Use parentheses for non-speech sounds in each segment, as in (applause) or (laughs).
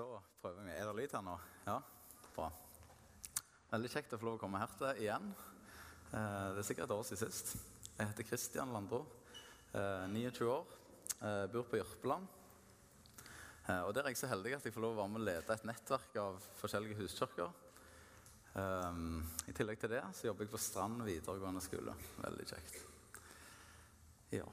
Da prøver vi. Er det lyd her nå? Ja? Bra. Veldig kjekt å få lov å komme her til igjen. Eh, Det er sikkert et år siden sist. Jeg heter Kristian Landro. eh, 29 år. eh, Bor på Jørpeland. Eh, Og der er jeg så heldig at jeg får lov å være med å lede et nettverk av forskjellige huskirker. I tillegg til det så jobber jeg på Strand videregående skole. Veldig kjekt. Ja.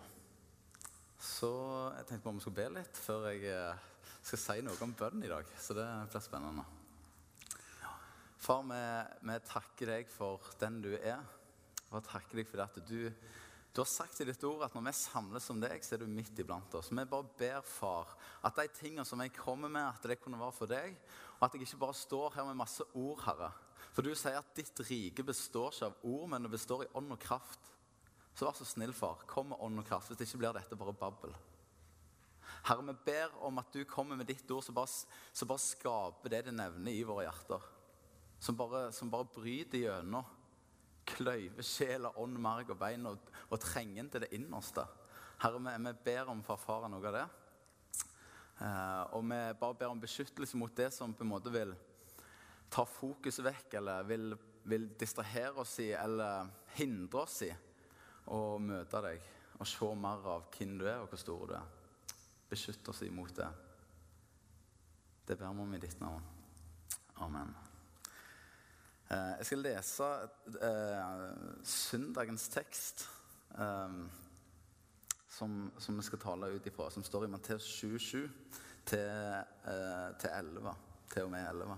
Så jeg tenkte bare vi skulle be litt før jeg eh, skal si noe om bønn i dag. Så det blir spennende. Far, vi, vi takker deg for den du er. Og takker deg for at du, du har sagt i ditt ord at når vi samles om deg, så er du midt iblant oss. Vi bare ber, far, at de tingene som jeg kommer med, at det kunne være for deg. Og at jeg ikke bare står her med masse ord, Herre. For du sier at ditt rike består ikke av ord, men det består i ånd og kraft. Så vær så snill, far, kom med ånd og kraft. Hvis ikke blir dette bare babbel. Herre, vi ber om at du kommer med ditt ord, som bare, bare skaper det det nevner i våre hjerter. Som bare, som bare bryter gjennom. Kløyver sjel, ånd, marg og bein og, og trenger til det innerste. Herre, vi, vi ber om å noe av det. Eh, og vi bare ber om beskyttelse mot det som på en måte vil ta fokuset vekk, eller vil, vil distrahere oss i, eller hindre oss i å møte deg og se mer av hvem du er, og hvor stor du er. Beskytt oss imot det. Det ber vi om i ditt navn. Amen. Eh, jeg skal lese eh, søndagens tekst eh, som, som vi skal tale ut ifra, som står i Matteus 27 til, eh, til 11. Til og med 11.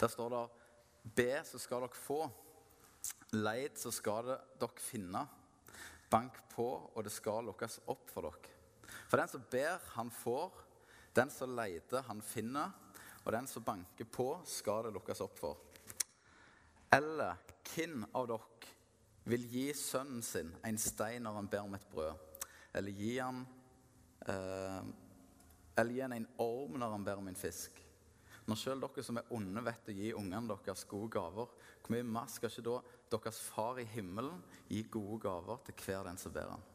Der står det Be, så skal dere få. Leid, så skal dere finne. Bank på, og det skal lukkes opp for dere. For den som ber, han får. Den som leter, han finner. Og den som banker på, skal det lukkes opp for. Eller hvem av dere vil gi sønnen sin en stein når han ber om et brød? Eller gi han eh, Eller gi han en orm når han ber om en fisk? Når sjøl dere som er onde, vet å gi ungene deres gode gaver, hvor mye mer skal ikke da deres far i himmelen gi gode gaver til hver den som ber han?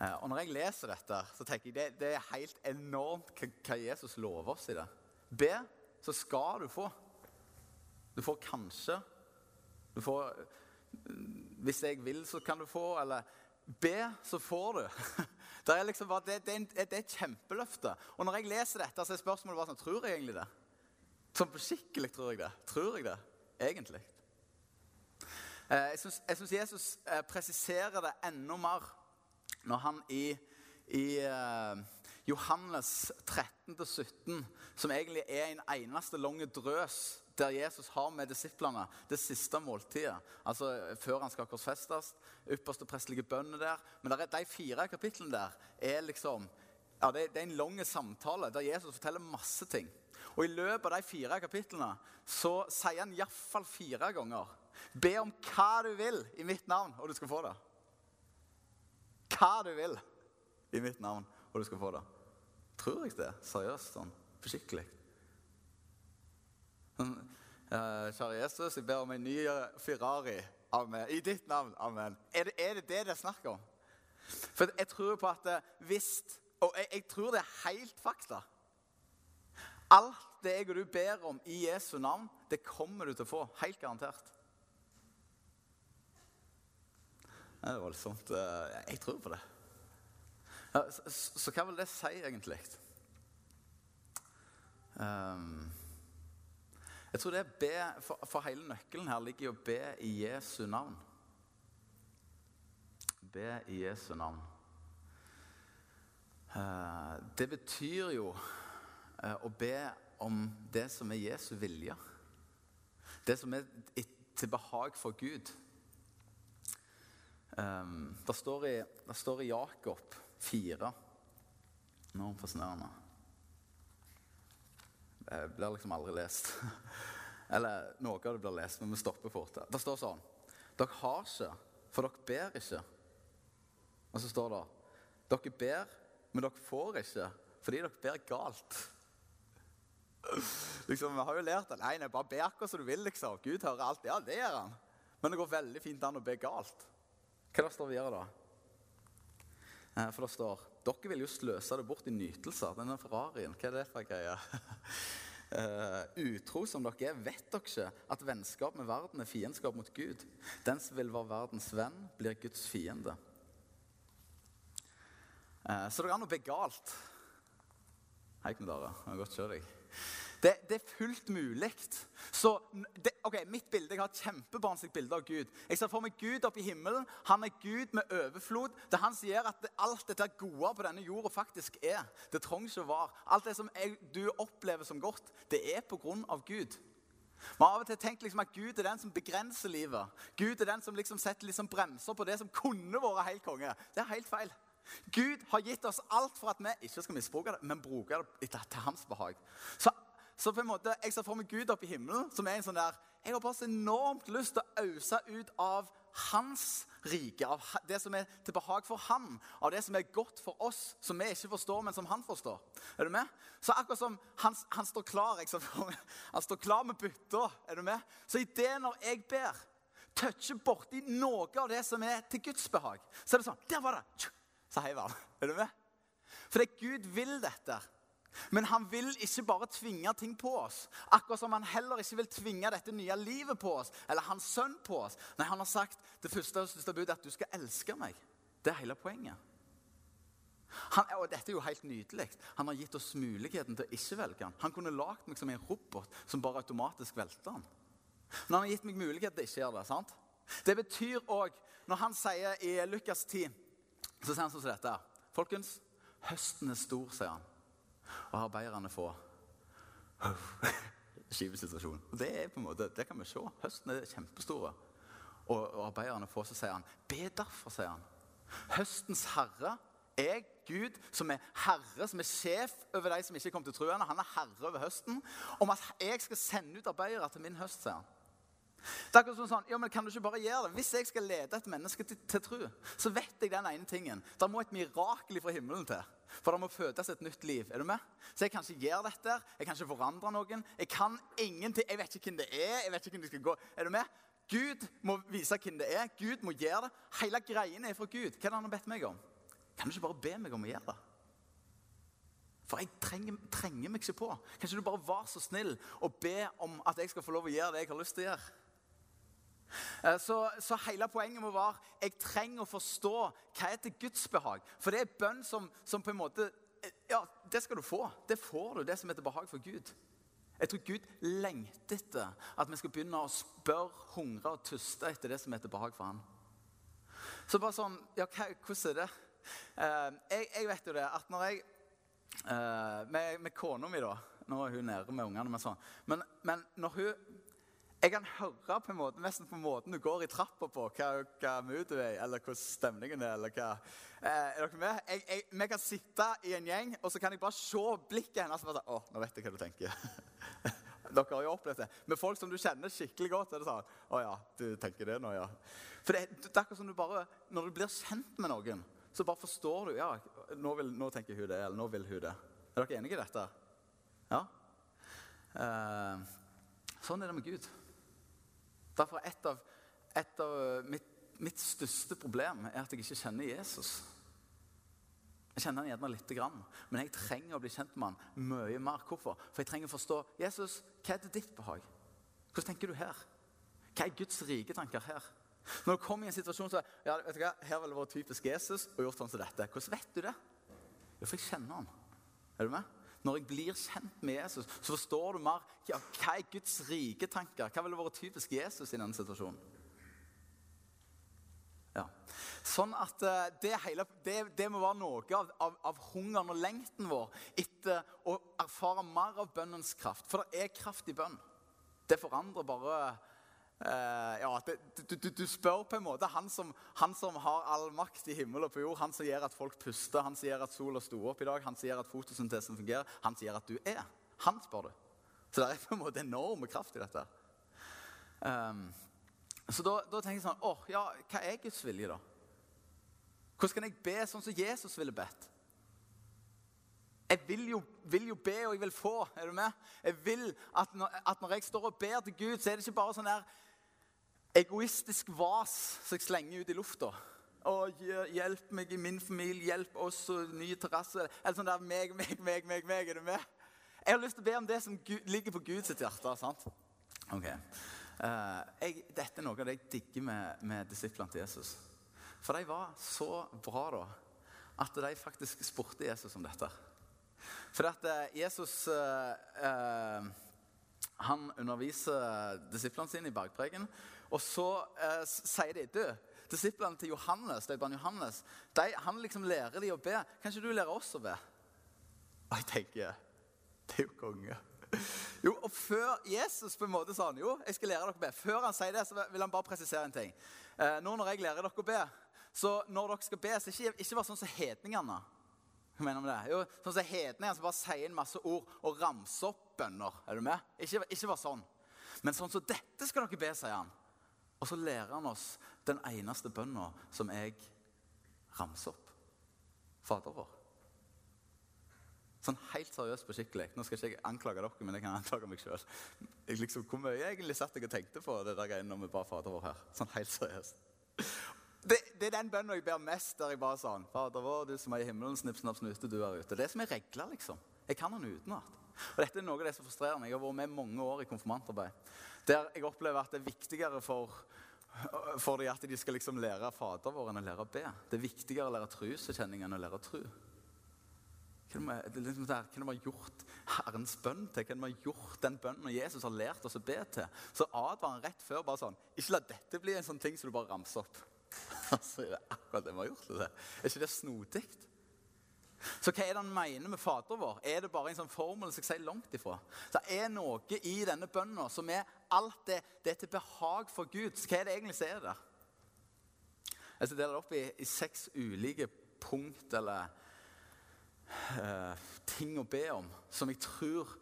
Eh, og Når jeg leser dette, så tenker jeg det, det er helt enormt hva, Jesus lover oss i det. Be, så skal du få. Du får kanskje. Du får Hvis jeg vil, så kan du få. Eller be, så får du. (laughs) Det er, liksom bare, det, det er et kjempeløfte. Og når jeg leser dette, så er spørsmålet bare sånn Tror jeg egentlig det? Sånn på skikkelig tror jeg det. Tror jeg det egentlig? Eh, jeg syns Jesus eh, presiserer det enda mer når han i, i eh, Johannes 13-17, som egentlig er en eneste lang drøs der Jesus har med disiplene det siste måltidet. Altså før han skal korsfestes. Ypperste prestelige bønner der. Men der er, de fire kapitlene der er liksom ja, det er en lang samtale der Jesus forteller masse ting. Og I løpet av de fire kapitlene så sier han iallfall fire ganger Be om hva du vil i mitt navn, og du skal få det. Hva du vil i mitt navn, og du skal få det. Tror jeg det? Seriøst. sånn, Forskikkelig. Uh, Kjære Jesus, jeg ber om en ny Ferrari. Amen. I ditt navn. Amen. Er det er det, det det er snakk om? For jeg tror på at eh, hvis Og jeg, jeg tror det er helt fakta. Alt det jeg og du ber om i Jesu navn, det kommer du til å få. Helt garantert. Det er voldsomt. Eh, Jeg tror på det. Så, så, hva vil det si, egentlig? Um, jeg tror det er be, for, for hele nøkkelen her ligger i å be i Jesu navn. Be i Jesu navn. Eh, det betyr jo eh, å be om det som er Jesu vilje. Det som er til behag for Gud. Um, det, står i, det står i Jakob 4 Nå fascinerende. Det blir liksom aldri lest. (laughs) Eller noe av det blir lest, men vi stopper fort. Det står sånn Dere har ikke, for dere ber ikke. Og så står det Dere ber, men dere får ikke fordi dere ber galt. (laughs) Liksom, Vi har jo lært at nei, nei, bare akkurat som du vil. liksom. Gud hører alt. Ja, det gjør han. Men det går veldig fint an å be galt. Hva det står videre da? Eh, For det står Dere vil jo sløse det bort i nytelser. Denne Ferrarien, hva er det for greie? Uh, (laughs) utro som dere er, vet dere ikke at vennskap med verden er fiendskap mot Gud. Den som vil være verdens venn, blir Guds fiende. Uh, så det går an å bli galt. Hei, Knut Are. Godt å se deg. Det, det, er fullt mulig. Så det, ok, Mitt bilde, Jeg har et kjempebarnslig bilde av Gud. Jeg ser for meg Gud oppe i himmelen. Han er Gud med overflod. Det han sier at det, alt dette gode på denne jorda faktisk er. Det trengs ikke å være. Alt det som jeg, du opplever som godt, det er på grunn av Gud. Vi har av og til tenkt liksom at Gud er den som begrenser livet. Gud er den som liksom setter liksom bremser på det som kunne vært helt konge. Det er helt feil. Gud har gitt oss alt for at vi ikke skal misbruke det, men bruke det til hans behag. Så så på en måte, Jeg ser for meg Gud oppe i himmelen som er en sånn der Jeg har bare så enormt lyst til å ause ut av hans rike, av det som er til behag for ham, av det som er godt for oss, som vi ikke forstår, men som han forstår. Er du med? Så akkurat som han, han står klar jeg (laughs) for han står klar med bytta, er du med? Så i det når jeg ber, toucher borti noe av det som er til Guds behag, så er det sånn Der var det! Så heiv han. Er du med? Fordi Gud vil dette. Men han vil ikke bare tvinge ting på oss. Akkurat som han heller ikke vil tvinge dette nye livet på oss, eller hans sønn på oss. Nei, Han har sagt det første og største budet at du skal elske meg. Det er hele poenget. Han, og dette er jo helt nydelig. Han har gitt oss muligheten til å ikke velge han. Han kunne lagd meg som en robot som bare automatisk velter han. Men han har gitt meg mulighet til å ikke gjøre det. sant? Det betyr òg, når han sier i Lukas 10, så sier han sånn som dette Folkens, høsten er stor, sier han (laughs) og arbeiderne få skivesituasjon. Det er på en måte, det kan vi se. Høsten er kjempestore. Og, og arbeiderne får, så sier han, be derfor, sier han. Høstens herre er Gud, som er herre, som er sjef over de som ikke kom til troende. Han er herre over høsten. Om at jeg skal sende ut arbeidere til min høst, sier han. Det er akkurat sånn, ja, men Kan du ikke bare gjøre det? Hvis jeg skal lede et menneske til, til tro, så vet jeg den ene tingen. Det må et mirakel fra himmelen til. For det må fødes et nytt liv. Er du med? Så jeg kan ikke gjøre dette. Jeg kan ikke forandre noen. Jeg kan ingenting. Jeg vet ikke hvem det er. jeg vet ikke hvem det skal gå. Er du med? Gud må vise hvem det er. Gud må gjøre det. Hele greien er fra Gud. Hva er det han har bedt meg om? Kan du ikke bare be meg om å gjøre det? For jeg trenger, trenger meg ikke på. Kan ikke du bare være så snill og be om at jeg skal få lov å gjøre det jeg har lyst til å gjøre? Eh, så, så, hele poenget må være jeg trenger å forstå hva er til Guds behag. For det er bønn som, som, på en måte eh, Ja, det skal du få. Det får du, det som er til behag for Gud. Jeg tror Gud lengter etter at vi skal begynne å spørre, hungre og tuste etter det som er til behag for ham. Så bare sånn Ja, hva, hvordan er det? Uh, jeg, jeg, vet jo det at når jeg Med, med kona mi, da Nå er hun nede med ungene, men sånn. Men, men når hun jeg kan høre på en måte, nesten på måten du går i trappa på, hva, hva mood du er i, eller hvordan stemningen er. eller hva. Eh, er dere med? Jeg, jeg, vi kan sitte i en gjeng, og så kan jeg bare se blikket hennes. og bare Å, nå vet jeg hva du tenker. (laughs) dere har jo opplevd det. Med folk som du kjenner skikkelig godt. er det sånn, Å ja, du tenker det nå, ja. For det, det er akkurat som du bare, Når du blir kjent med noen, så bare forstår du ja, nå, vil, nå tenker hun det, eller nå vil hun det. Er dere enige i dette? Ja? Eh, sånn er det med Gud. Derfor et av, et av mitt, mitt, største problem er at jeg ikke kjenner Jesus. Jeg kjenner han gjerne lite grann, men jeg trenger å bli kjent med han mye mer. Hvorfor? For jeg trenger å forstå Jesus, hva er det ditt behag? Hvordan tenker du her? Hva er Guds rike tanker her? Når du kommer i en situasjon så ja, vet du hva, Her ville vært typisk Jesus og gjort sånn som dette. Hvordan vet du det? Jo, for jeg kjenner han. Er du med? Når jeg blir kjent med Jesus, så forstår du mer ja, hva er Guds rike tanker. Hva ville vært typisk Jesus i denne situasjonen? Ja. Sånn at uh, det, hele, det, det, må være noe av, av, av, hungeren og lengten vår etter å erfare mer av bønnens kraft. For det er kraft i bønn. Det forandrer bare Uh, ja, det, du, du, du, spør på en måte han som, han som, har all makt i himmel og på jord, han som gjør at folk puster, han som gjør at sola sto opp i dag, han som gjør at fotosyntesen fungerer, han som gjør at du er. Han spør du. Så det er på en måte enorm kraft i dette. Um, så da, da, tenker jeg sånn åh, ja, Hva er Guds vilje, da? Hvordan kan jeg be sånn som Jesus ville bedt? Jeg vil jo, vil jo, be, og jeg vil få. Er du med? Jeg vil at når, at når jeg står og ber til Gud, så er det ikke bare sånn der egoistisk vas som jeg slenger ut i lufta. gjør- 'Hjelp meg i min familie. Hjelp oss og ny terrasse.' Eller sånn der meg, meg, meg, meg, meg. Er du med? Jeg har lyst til å be om det som ligger på Guds hjerte. sant? Ok. Uh, jeg, dette er noe av det jeg digger med, med disiplene til Jesus. For de var så bra da, at de faktisk spurte Jesus om dette. For at eh, Jesus uh, han underviser disiplene sine i bergpreken. Og så eh, sier de du, disiplene til Johannes, døperen Johannes, de, han liksom lærer de å be. Kan ikke du lære oss å be? Og jeg tenker det er jo konge. Jo, og før Jesus på en måte sa han, jo, jeg skal lære dere å be. Før han sier det, så vil han bare presisere en ting. Eh, nå når jeg lærer dere å be, så når dere skal be, så ikke, ikke vær sånn som hedningene. Hva mener du det? Jo, sånn som hedningene som bare sier en masse ord og ramser opp bønner. Er du med? Ikke, ikke vær sånn. Men sånn som dette skal dere be, sier han. Og så lærer han oss den eneste bønna som jeg ramser opp. Fader vår. Sånn helt seriøst på skikkelig. Nå skal ikke jeg anklage dere, men jeg kan anklage meg sjøl. Liksom, hvor mye jeg egentlig satt jeg og tenkte på det der greiene når vi ba Fader vår her? Sånn helt seriøst. Det, det er den bønnen jeg ber mest, der jeg bare sånn Fader vår, du som er i himmelen, snipp, snapp, snute, du er ute. Det er som er regla, liksom. Jeg kan den utenat. Og dette er noe av det som frustrerer meg. Jeg har vært med mange år i konfirmantarbeid. Der jeg opplever at det er viktigere for, for dem at de skal liksom lære Fader vår enn å lære å be. Det er viktigere å lære trosbekjenning enn å lære tro. Hva er det liksom vi gjort Herrens bønn til? Hva vi har gjort den bønnen Jesus har lært oss å be til? Så advarer han rett før bare sånn Ikke la dette bli en sånn ting som du bare ramser opp. (laughs) Altså, det er akkurat det vi har gjort. Det. Er ikke det snodig? Så hva er det han mener med Fader vår? Er det bare en sånn formel som jeg sier langt ifra? Det er noe i denne bønnen som er alt det, det er til behag for Gud. Så hva er det egentlig som er der? Jeg skal dele det opp i, i seks ulike punkt eller uh, ting å be om som jeg tror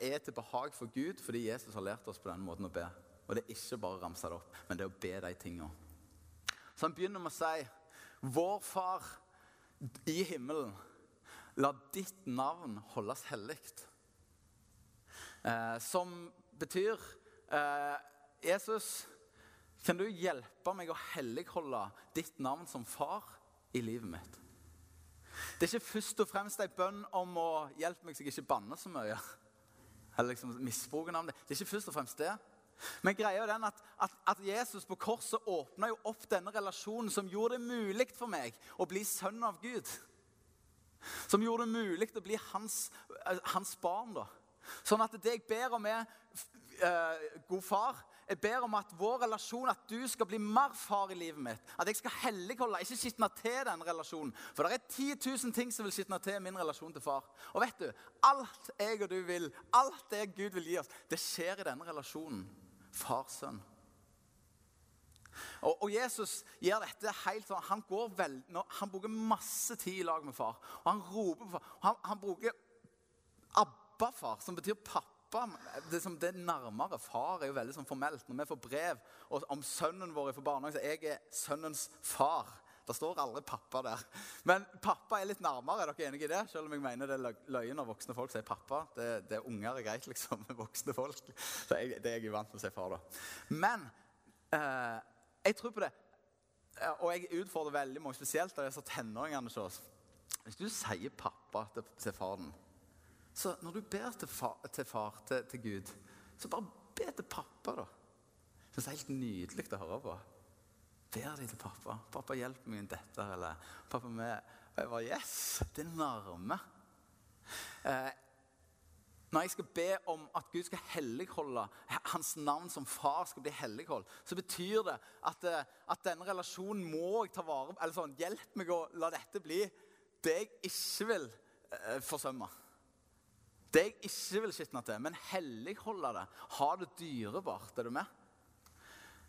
er til behag for Gud fordi Jesus har lært oss på denne måten å be. Og det er ikke bare å ramse det opp, men det er å be de tinga. Så han begynner med å si Vår Far i himmelen, la ditt navn holdes hellig. Eh, som betyr eh, Jesus, kan du hjelpe meg å helligholde ditt navn som far i livet mitt? Det er ikke først og fremst en bønn om å hjelpe meg så jeg ikke banner så mye. Eller liksom misbruke navnet. Det er ikke først og fremst det. Men greia er den at, at, at Jesus på korset åpna jo opp denne relasjonen som gjorde det mulig for meg å bli sønn av Gud. Som gjorde det mulig å bli hans, eh, hans barn. da. Sånn at det jeg ber om, er uh, God far, jeg ber om at vår relasjon, at du skal bli mer far i livet mitt. At jeg skal helligholde, ikke skitne til den relasjonen. For det er 10 000 ting som vil skitne til min relasjon til far. Og vet du, alt jeg og du vil, alt det Gud vil gi oss, det skjer i denne relasjonen. Far-sønn. Og, og, Jesus gjør dette helt sånn, han, går vel, han bruker masse tid i lag med far. Og han roper på far. Han, han bruker Abba-far, som betyr pappa. Det, som, det er nærmere. Far er jo veldig sånn formelt. Når vi får brev om sønnen vår fra barnehagen, så er jeg sønnens far. Det står aldri pappa der. Men pappa er litt nærmere. Er dere enige i det? Selv om jeg mener det er løgn når voksne folk sier pappa. Det, det er unger er greit, liksom, med voksne folk. Så jeg, det er jeg vant til å si far, da. Men eh, jeg tror på det. Og jeg utfordrer veldig mange, spesielt av disse tenåringene hos oss. Hvis du sier pappa til, til faren så når du ber til far, til, far, til, til Gud, så bare be til pappa, da. Det er helt nydelig å høre på. Ber de til pappa. 'Pappa, hjelp meg med dette.' Eller 'Pappa, med Og jeg bare Yes! Det nærme. Eh, når jeg skal be om at Gud skal helligholde hans navn som far skal bli helligholdt, så betyr det at, at denne relasjonen må jeg ta vare på. Eller sånn, hjelp meg å la dette bli det jeg ikke vil eh, forsømme. Det jeg ikke vil skitne til, men helligholde det. Ha det dyrebart. Er du med?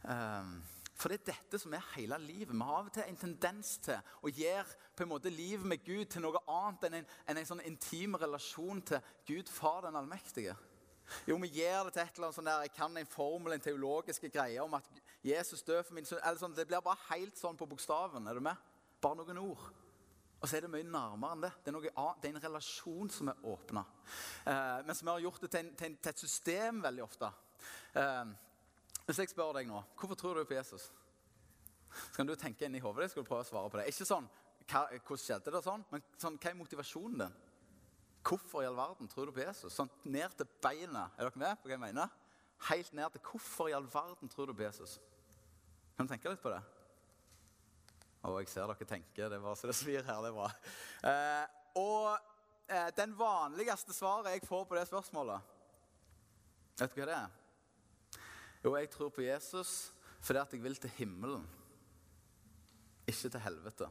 Um, for det er dette som er hele livet. Vi har av og til en tendens til å gjøre på en måte livet med Gud til noe annet enn en, enn en sånn intim relasjon til Gud far den allmektige. Jo, vi gjør det til et eller annet sånn der, Jeg kan en formel, en teologisk greie om at Jesus dør for min eller Sånn, det blir bare helt sånn på bokstaven. Er du med? Bare noen ord. Og så er det mye nærmere enn det. Det er, noe annet, det er en relasjon som er åpna. Eh, mens vi har gjort det til, en, til, en, til et system veldig ofte. Eh, hvis jeg spør deg nå Hvorfor tror du på Jesus? Så kan du tenke inn i hodet ditt, skal du prøve å svare på det. Ikke sånn hva, hvordan skjedde det, sånn, men sånn, hva er motivasjonen din? Hvorfor i all verden tror du på Jesus? Sånn ned til beina. Er dere med på hva jeg mener? Helt ned til hvorfor i all verden tror du på Jesus? Kan du tenke litt på det? Å, jeg ser dere tenker. Det var så det svir her. Det er bra. Eh, og eh, den vanligste svaret jeg får på det spørsmålet, vet du hva det er? Jo, jeg tror på Jesus fordi at jeg vil til himmelen, ikke til helvete.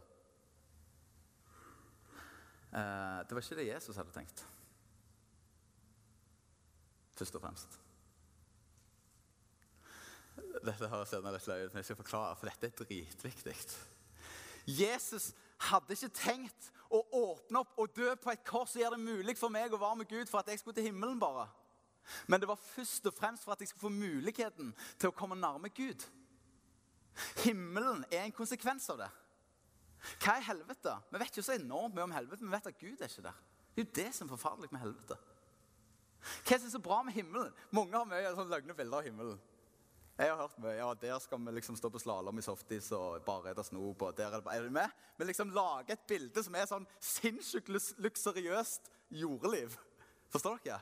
Eh, det var ikke det Jesus hadde tenkt. Først og fremst. Dette høres litt løye ut, men jeg skal forklare, for dette er dritviktig. Jesus hadde ikke tenkt å åpne opp og dø på et kors og gjøre det mulig for meg å være med Gud for at jeg skulle til himmelen bare. Men det var først og fremst for at jeg skulle få muligheten til å komme nærme Gud. Himmelen er en konsekvens av det. Hva er helvete? Vi vet jo så enormt mye om helvete, men vi vet at Gud er ikke der. Det er jo det som er forferdelig med helvete. Hva er det som er så bra med himmelen? Mange har mye sånn løgne bilder av himmelen. Jeg har hørt mye. ja, Der skal vi liksom stå på slalåm i softis og bare ete snop. og der Er det, er du med? Vi liksom lager et bilde som er sånn sinnssykt luksuriøst jordeliv. Forstår dere?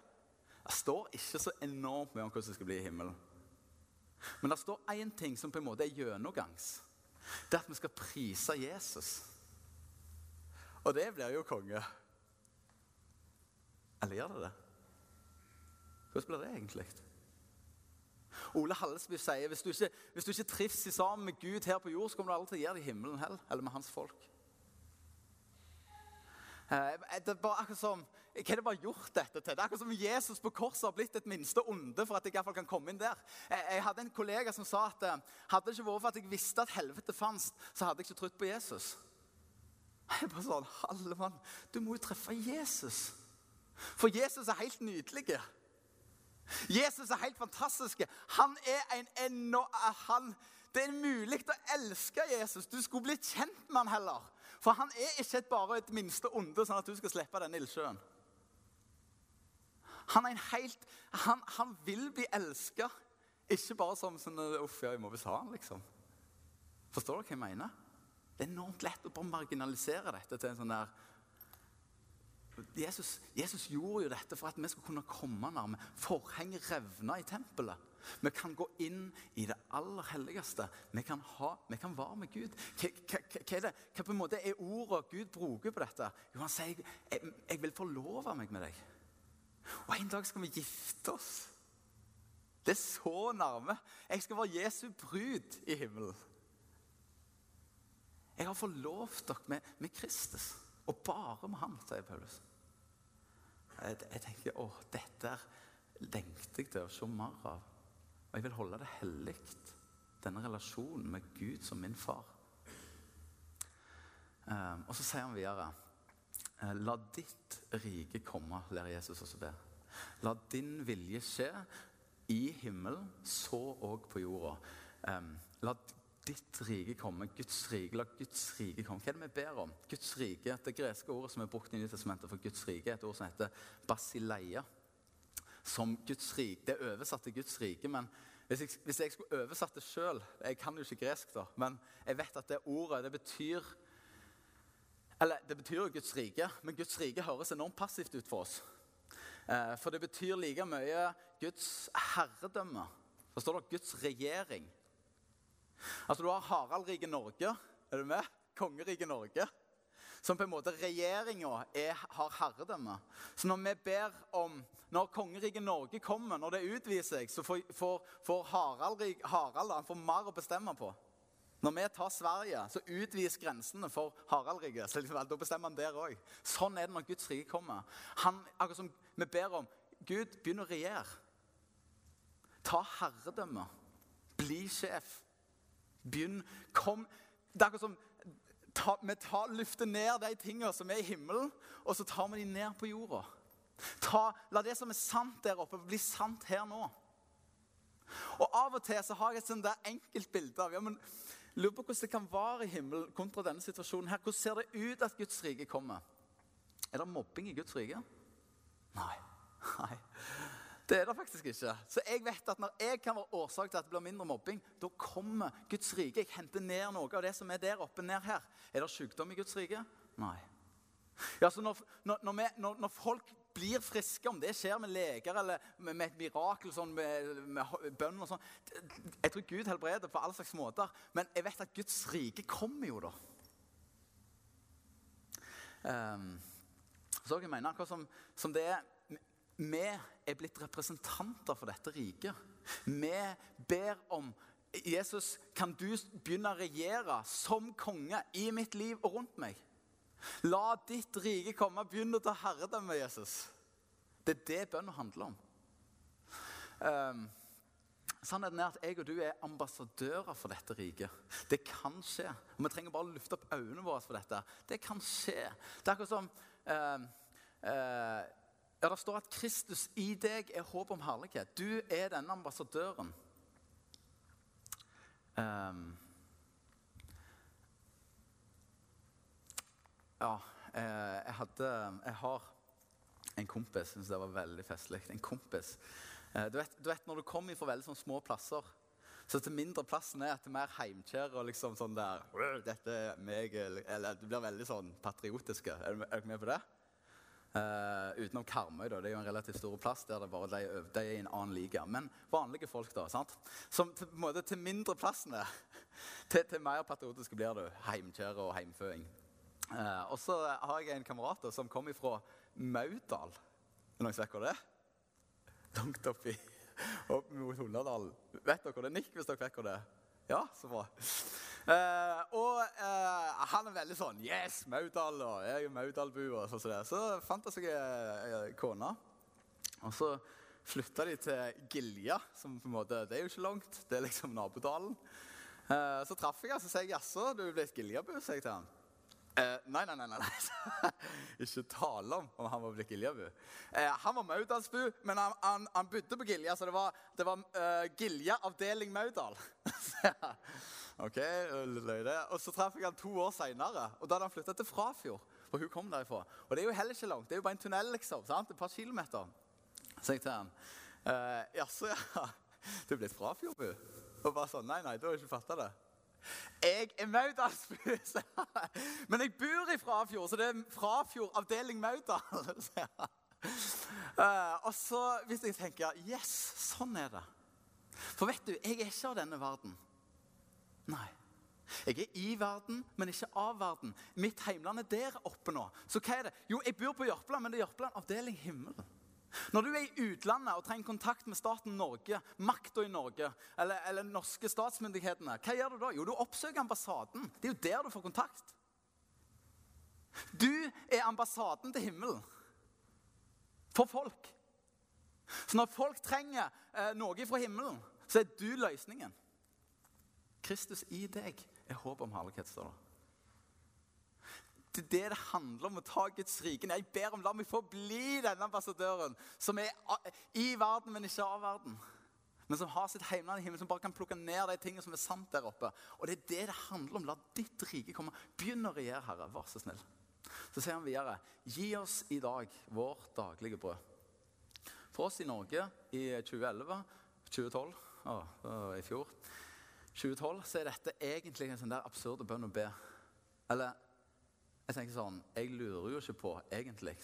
Det står ikke så enormt mye om hvordan det skal bli i himmelen. Men det står én ting som på en måte er gjennomgangs. Det er at vi skal prise Jesus. Og det blir jo konge. Eller gjør det det? Hvordan blir det egentlig? Ole Hallesby sier hvis du ikke, hvis du ikke trives sammen med Gud her på jord, så kommer du aldri til å gjøre det i himmelen heller, eller med hans folk. Eh, det bare akkurat som, Hva er det bare gjort dette til? Det er akkurat som Jesus på korset har blitt et minste onde for at jeg i hvert fall kan komme inn der. Jeg, hadde en kollega som sa at eh, hadde det ikke vært for at jeg visste at helvete fantes, så hadde jeg ikke trodd på Jesus. (laughs) Jeg bare sånn, Halle mann, du må jo treffe Jesus. For Jesus er helt nydelig. Jesus er helt fantastisk. Han er en ennå han, Det er mulig å elske Jesus. Du skulle blitt kjent med han heller. For han er ikke bare et minste onde, sånn at du skal slippe denne ildsjøen. Han er en han, han vil bli elska, ikke bare som sånn Uff, ja, jeg må visst ha han, liksom. Forstår dere hva jeg mener? Det er enormt lett å bare marginalisere dette til en sånn der Jesus, Jesus, gjorde jo dette for at vi skulle kunne komme nærme. Forhenget revna i tempelet. Vi kan gå inn i det aller helligste. Vi kan, ha, vi kan være med Gud. Hva, er det? hva på en måte er ordet Gud bruker på dette? Jo, Han sier jeg, jeg vil forlove meg med deg. Og en dag skal vi gifte oss. Det er så nærme. Jeg skal være Jesu brud i himmelen. Jeg har forlovt dere med, med Kristus. Og bare med han, sier Paulus. Jeg, jeg tenker å, dette lengter jeg til å se mer av. Og jeg vil holde det hellig, denne relasjonen med Gud som min far. Um, og så sier han videre eh, La ditt rike komme, lærer Jesus oss å be. La din vilje skje i himmelen, så òg på jorda. Um, la ditt rike komme, Guds rike, la Guds rike komme. Hva er det vi ber om? Guds rike, Det greske ordet som er brukt i Nytestamentet for Guds rike, er et ord som heter basileia. Som Guds rike. Det er oversatt til Guds rike, men hvis jeg, hvis jeg skulle oversatt det sjøl Jeg kan jo ikke gresk, da, men jeg vet at det ordet det betyr Eller det betyr jo Guds rike, men Guds rike høres enormt passivt ut for oss. Eh, for det betyr like mye Guds herredømme. Forstår dere? Guds regjering. Altså, Du har Haraldriket Norge. Er du med? Kongeriket Norge. Som på en måte regjeringa har herredømme. Så når vi ber om Når kongeriket Norge kommer, når det utvider seg, så får, får, Harald, Harald han får mer å bestemme på. Når vi tar Sverige, så utvides grensene for Haraldriket. Liksom, da bestemmer han der òg. Sånn er det når Guds rike kommer. Han, akkurat som vi ber om Gud, begynn å regjere. Ta herredømme. Bli sjef. Begynn. Kom. Det er akkurat som ta, vi tar, løfter ned de tingene som er i himmelen, og så tar vi dem ned på jorda. Ta, la det som er sant der oppe, bli sant her nå. Og Av og til så har jeg et enkelt bilde av ja, men Lurer på hvordan det kan være i himmelen kontra denne situasjonen. her. Hvordan ser det ut at Guds rike kommer? Er det mobbing i Guds rike? Nei. Nei. Det er det faktisk ikke. Så jeg vet at når jeg kan være årsak til at det blir mindre mobbing, da kommer Guds rike. Jeg henter ned noe av det som er der oppe, ned her. Er det sykdom i Guds rike? Nei. Ja, så når, når, når, vi, når, folk blir friske, om det skjer med leger eller med, med et mirakel, sånn, med, med bønn og sånn Jeg tror Gud helbreder på alle slags måter, men jeg vet at Guds rike kommer jo, da. Um, så jeg mener akkurat som, som det er vi er blitt representanter for dette riket. Vi ber om Jesus, kan du begynne å regjere som konge i mitt liv og rundt meg? La ditt rike komme. Begynn å ta herredømme, Jesus. Det er det bønnen handler om. Um, Sannheten er at jeg og du er ambassadører for dette riket. Det kan skje. Og Vi trenger bare å lufte opp øynene våre for dette. Det kan skje. Det er akkurat som uh, uh, ja, Det står at Kristus i deg er håp om herlighet. Du er denne ambassadøren. Um, Ja, eh, jeg, hadde, jeg har en kompis. Syns det var veldig festlig. En kompis. Eh, du vet, du vet, Når du kommer fra veldig sånn små plasser, så til mindre plassen er, til mer heimkjær og liksom sånn der dette er meg, eller Du blir veldig sånn patriotiske. Er du, er du med på det? Uh, utenom Karmøy, da. Det er jo en relativt stor plass der det bare de, de er i en annen liga. Men vanlige folk, da. sant? Som til, måte, til mindre plassene, (laughs) til, til mer patriotiske blir du. Heimkjær og heimføing. Uh, og så har jeg en kamerat som kom ifra Maudal. Er noen som vet hvor det er? Langt oppi opp mot Hundadalen. Vet dere hvor det er? Nikk hvis dere vet hvor det er. Ja, så bra. Eh, og uh, han er veldig sånn Yes, Maudal, og jeg er Maudalbu. Og sånn så, så fant jeg seg ei kone. Og så flytta de til Gilja, som på en måte, det er jo ikke langt. Det er liksom nabodalen. Eh, så traff jeg henne sier jeg jaså, du er blitt Giljabu? sier jeg til han. Eh, nei, nei, nei. nei. (laughs) ikke tale om om han var blitt Giljabu. Eh, han var Maudalsbu, men han, han, han, bodde på Gilja, så det var, det var uh, Gilja avdeling Maudal. (laughs) ok, løyde. Og så traff jeg han to år seinere, da hadde han flytta til Frafjord. For hun kom derifra. Og det er jo heller ikke langt. Det er jo bare en tunnel, liksom. sant? Et par kilometer. Så jeg til han eh, Jaså, ja. (laughs) Du er blitt Frafjordbu? Og bare sånn Nei, nei, du har ikke fatta det. Jeg er Maudalsbu, (laughs) Men jeg bor i Frafjord, så det er Frafjord avdeling Maudal. (laughs) Uh, og så hvis jeg tenker Yes, sånn er det. For vet du, jeg er ikke av denne verden. Nei. Jeg er i verden, men ikke av verden. Mitt heimland er der oppe nå. Så hva er det? Jo, jeg bor på Jørpeland, men det er Jørpeland avdeling himmelen. Når du er i utlandet og trenger kontakt med staten Norge, makta i Norge, eller, eller norske statsmyndighetene, hva gjør du da? Jo, du oppsøker ambassaden. Det er jo der du får kontakt. Du er ambassaden til himmelen. For folk. Så når folk trenger eh, noe fra himmelen, så er du løsningen. Kristus i deg er håp om herlighet, står det. Det er det det handler om å ta Guds rike. Jeg ber om la meg få bli denne ambassadøren som er i verden, men ikke av verden. Men som har sitt heimland i himmelen, som bare kan plukke ned de tingene som er sant der oppe. Og det er det det handler om. La ditt rike komme. Begynn å regjere, Herre. Vær så snill. Så sier han videre, gi oss i dag vårt daglige brød. For oss i Norge i 2011, 2012, å, i fjor 2012, så er dette egentlig en sånn der absurd bønn å be. Eller jeg tenker sånn, jeg lurer jo ikke på egentlig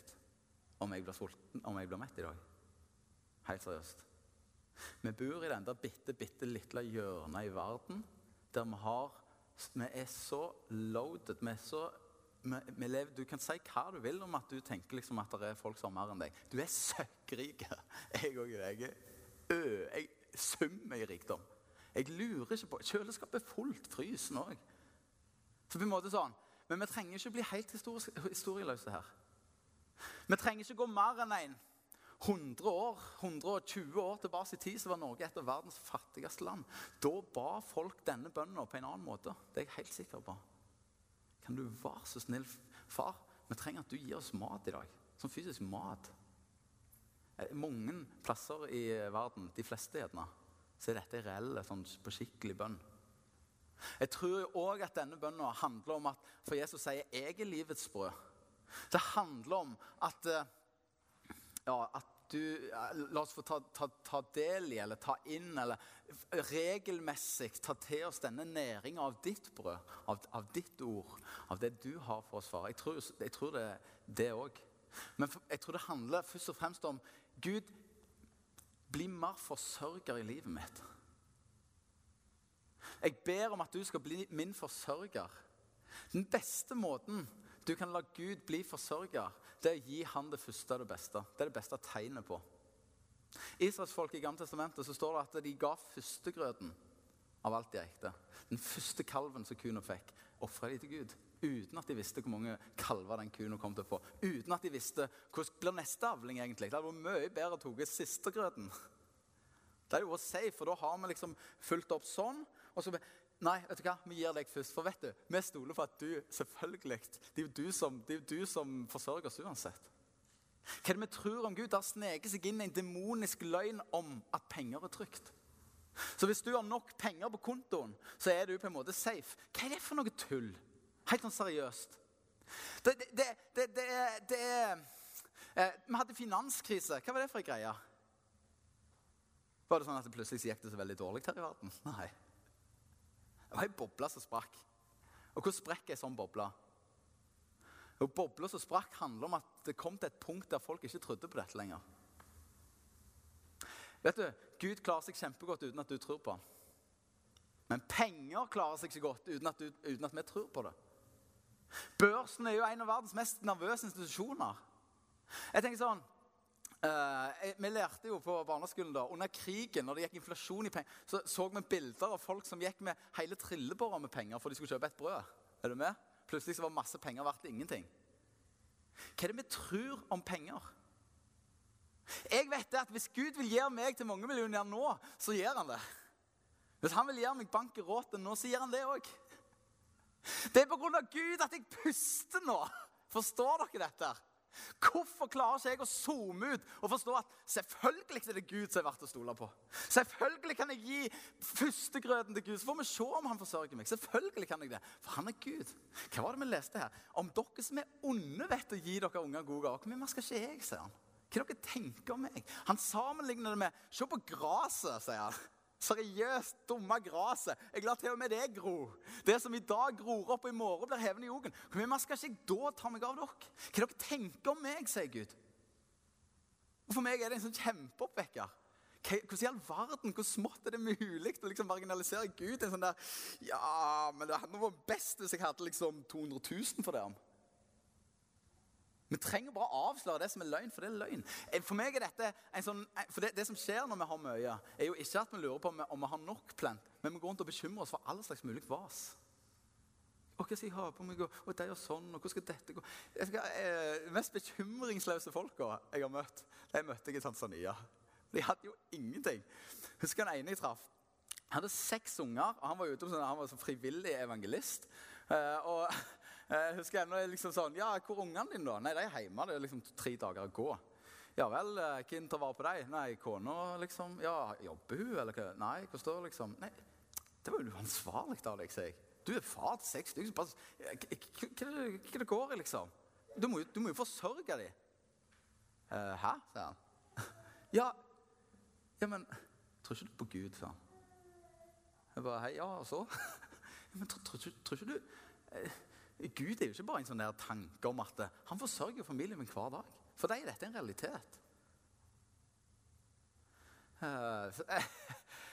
om jeg blir sulten, om jeg blir mett i dag. Helt seriøst. Vi bor i den der bitte, bitte lille hjørnet i verden der vi har Vi er så loaded. Vi er så vi, vi lever, Du kan si hva du vil om at du tenker liksom at det er folk som har mer enn deg. Du er søkkrik. (laughs) Jeg òg er Jeg er summer i rikdom. Jeg lurer ikke på Kjøleskapet er fullt. Frysen òg. Så på en måte sånn men vi trenger ikke bli helt historieløse her. Vi trenger ikke gå mer enn en 100 år, 120 år tilbake i tid så var Norge et av verdens fattigste land. Da ba folk denne bønnen på en annen måte. Det er jeg helt sikker på. Kan du være så snill, far? Vi trenger at du gir oss mat i dag. Sånn fysisk mat. Eh, mange plasser i verden, de fleste gjerne, så er dette reelle, sånn på skikkelig bønn. Jeg tror òg at denne bønnen handler om at For Jesus sier 'jeg er livets brød'. Det handler om at, eh, ja, at du eh, La oss få ta, ta, ta del i, eller ta inn, eller regelmessig ta til oss denne næringa av ditt brød, av, av, ditt ord, av det du har for oss, far. Jeg tror, jeg tror det òg. Men jeg tror det handler først og fremst om Gud, bli mer forsørger i livet mitt. Jeg ber om at du skal bli min forsørger. Den beste måten du kan la Gud bli forsørger, det er å gi han det første og det beste. Det er det beste tegnet på. Israelsfolket i Gamle Testamentet så står det at de ga førstegrøten av alt de eide. Den første kalven som kua fikk, ofra de til Gud. Uten at de visste hvor mange kalver den kua kom til å få. Uten at de visste hvordan blir neste avling egentlig. Det hadde vært mye bedre å ta sistegrøten. Det er jo safe, for da har vi liksom fulgt opp sånn. Og så Nei, vet du hva? vi gir deg først. For vet du, vi stoler på at du selvfølgelig Det er jo du som, det er jo du som forsørger oss uansett. Hva er det vi tror om Gud? Det har sneket seg inn en demonisk løgn om at penger er trygt. Så hvis du har nok penger på kontoen, så er du på en måte safe. Hva er det for noe tull? Helt sånn seriøst. Det, det, det, det er, eh, Vi hadde finanskrise. Hva var det for ei greie? Var det sånn at det plutselig gikk det så veldig dårlig her i verden? (laughs) Nei. Det var ei boble som sprakk. Og hvor sprekker ei sånn boble? Og Bobla som sprakk, handler om at det kom til et punkt der folk ikke trodde på dette lenger. Vet du, Gud klarer seg kjempegodt uten at du tror på ham. Men penger klarer seg ikke godt uten at, du, uten at vi tror på det. Børsen er jo en av verdens mest nervøse institusjoner. Jeg tenker sånn, Uh, vi lærte jo på barneskolen da, Under krigen, når det gikk inflasjon i penger, så så vi bilder av folk som gikk med hele trillebårer med penger for de skulle kjøpe et brød. Er du med? Plutselig så var masse penger verdt ingenting. Hva er det vi tror om penger? Jeg vet det at Hvis Gud vil gjøre meg til mange millioner nå, så gjør han det. Hvis han vil gjøre meg bank i råten nå, så gjør han det òg. Det er pga. Gud at jeg puster nå. Forstår dere dette? Hvorfor klarer ikke jeg å zoome ut og forstå at selvfølgelig er det Gud som er verdt å stole på? Selvfølgelig kan jeg gi førstegrøten til Gud, så får vi se om han forsørger meg. Selvfølgelig kan jeg det, For han er Gud. Hva var det vi leste her? Om dere som er onde, vet å gi dere unger gode gaver. Hvor mye mer skal ikke jeg, sier han. Hva dere tenker om meg? Han sammenligner det med Se på gresset, sier han. Seriøst, dumme gresset. Jeg lar til og med det gro. Det som i dag gror opp og i morgen blir hevende i jorden. Mye skal ikke jeg da ta meg av dere? Hva dere tenker om meg, sier Gud. Og For meg er det en sånn kjempeoppvekker. Hvordan i all verden, hvor smått er det mulig å liksom marginalisere Gud? En sånn der, ja, men Det hadde vært best hvis jeg hadde liksom 200 000 for det. Vi trenger bare å avsløre det som er løgn, for det er løgn. Eh, for meg er dette en sånn, eh, for det, det som skjer når vi har mye, er jo ikke at vi lurer på om vi, om vi har nok plent, men vi går rundt og bekymrer oss for all slags mulig vas. Og hva skal jeg ha på meg, og det gjør sånn, og hvordan skal dette gå? Jeg skal, eh, mest bekymringsløse folka jeg har møtt, de møtte jeg i Tanzania. De hadde jo ingenting. Husker den ene jeg traff. Han hadde seks unger, og han var ute som han var så frivillig evangelist. Eh, og (laughs) jeg husker ennå liksom sånn Ja, hvor er ungene dine, da? Nei, de er hjemme. Det er liksom tre dager å gå. Ja vel, eh, hvem tar vare på deg? Nei, kona, liksom. Ja, jobber hun, eller hva? Nei, hvordan står det, liksom? Nei, det var jo uansvarlig av deg, sier jeg. Du er far til seks stykker. Hva er det går i, liksom? Du må, du må jo forsørge dem. Uh, hæ? sier han. (laughs) ja, ja, men tror ikke du på Gud, sa han. Jeg bare Hei, ja, og så? (laughs) ja, men tror, tror, ikke du eh, Gud er jo ikke bare en sånn der tanke om at han forsørger familien min hver dag. For deg er dette en realitet. Uh,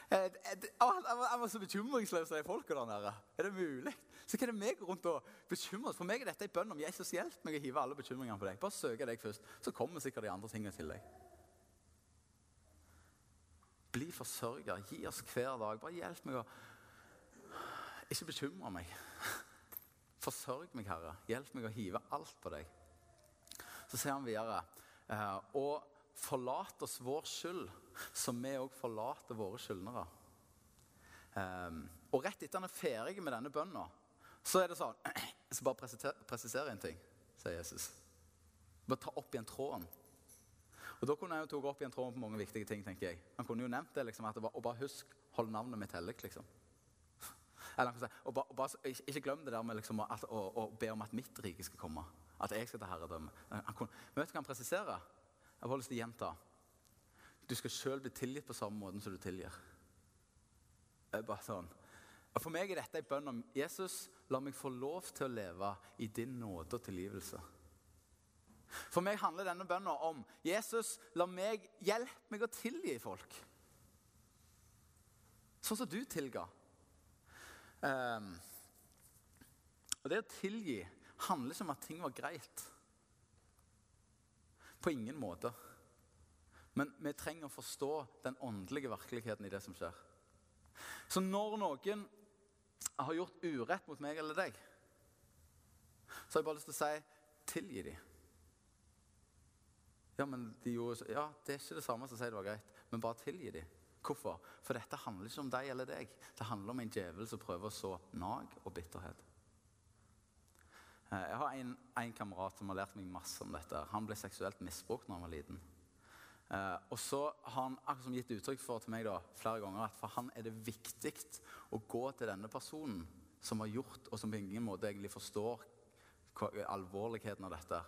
jeg var så bekymringsløs de folka der nede. Er det mulig? Så er det meg rundt og bekymre oss? For meg er dette en bønn om Jesus hjelp meg å hive alle bekymringene på deg. Bare søke deg først, så kommer sikkert de andre tingene til deg. Bli forsørger. Gi oss hver dag. Bare hjelp meg å ikke bekymre meg. Forsørg meg, Herre. Hjelp meg å hive alt på deg. Så sier han videre eh, Og forlat oss vår skyld, som vi òg forlater våre skyldnere. Um, og rett etter han er ferdig med denne bønna, så er det sånn (clears throat) Jeg skal bare presisere en ting, sier Jesus. Bare ta opp igjen tråden. Og Da kunne jeg jo tatt opp igjen tråden på mange viktige ting. tenker jeg. Han kunne jo nevnt det, liksom, at det var, Og bare husk, hold navnet mitt hellig. liksom. Eller og, og og bare, Ikke glem det der med liksom, at, å, å, be om at mitt rike skal komme. At jeg skal ta herredømme. Han men vet du hva han presiserer? Jeg har lyst til å gjenta. du skal sjøl bli tilgitt på samme måte som du tilgir. Bare sånn. Og For meg er dette en bønn om Jesus, la meg få lov til å leve i din nåde og tilgivelse. For meg handler denne bønnen om Jesus, la meg hjelpe meg å tilgi folk. Sånn som du tilga. Um, og Det å tilgi handler ikke om at ting var greit. På ingen måte. Men vi trenger å forstå den åndelige virkeligheten i det som skjer. Så når noen har gjort urett mot meg eller deg, så har jeg bare lyst til å si tilgi dem. Ja, men de gjorde, ja, Det er ikke det samme som å si det var greit, men bare tilgi dem. Hvorfor? For dette handler ikke om deg eller deg. Det handler om en djevel som prøver å så nag og bitterhet. Eh, jeg har en, en, kamerat som har lært meg masse om dette. Han ble seksuelt misbrukt da han var liten. Eh, og så har han akkurat som gitt uttrykk for til meg da, flere ganger at for han er det viktig å gå til denne personen som har gjort, og som på ingen måte egentlig forstår alvorligheten av dette.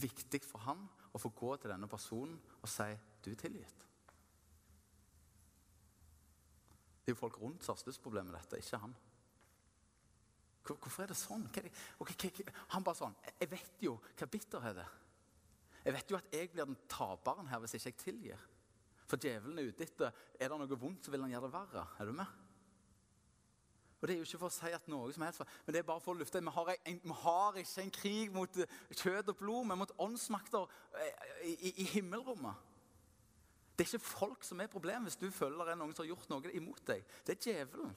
Viktig for han å få gå til denne personen og si 'du er tilgitt'. Det er jo folk rundt som har størst problem med dette, ikke han. Hvorfor er det sånn? Han bare sånn Jeg vet jo hva bitterhet er. Jeg vet jo at jeg blir den taperen her hvis ikke jeg tilgir. For djevelen er ute etter Er det noe vondt, så vil han gjøre det verre. Er du med? Og Det er jo ikke for å si at noe som helst, men det er bare for å lufte. Vi har, en, vi har ikke en krig mot kjøtt og blod, men mot åndsmakter eh, i, i, i himmelrommet. Det er ikke folk som er problemet hvis du føler det er noen som har gjort noe imot deg. Det er djevelen.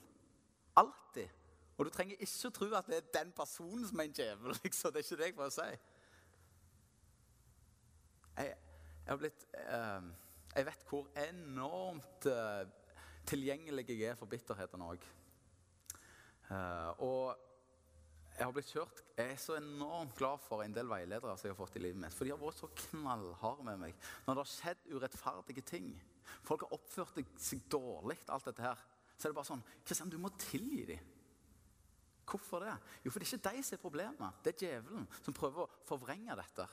Alltid. Og du trenger ikke tro at det er den personen som er en djevel. (laughs) Liksom. Det er ikke det jeg prøver å si. Jeg, jeg, har blitt, eh, jeg vet hvor enormt eh, tilgjengelig jeg er for bitterheten òg. Eh, og jeg har blitt kjørt Jeg er så enormt glad for en del veiledere som jeg har fått i livet mitt. For de har vært så knallharde med meg når det har skjedd urettferdige ting. Folk har oppført seg dårlig, alt dette her. Så er det bare sånn Kristian, du må tilgi dem. Hvorfor det? Jo, for det er ikke de som er problemet. Det er djevelen som prøver å forvrenge dette.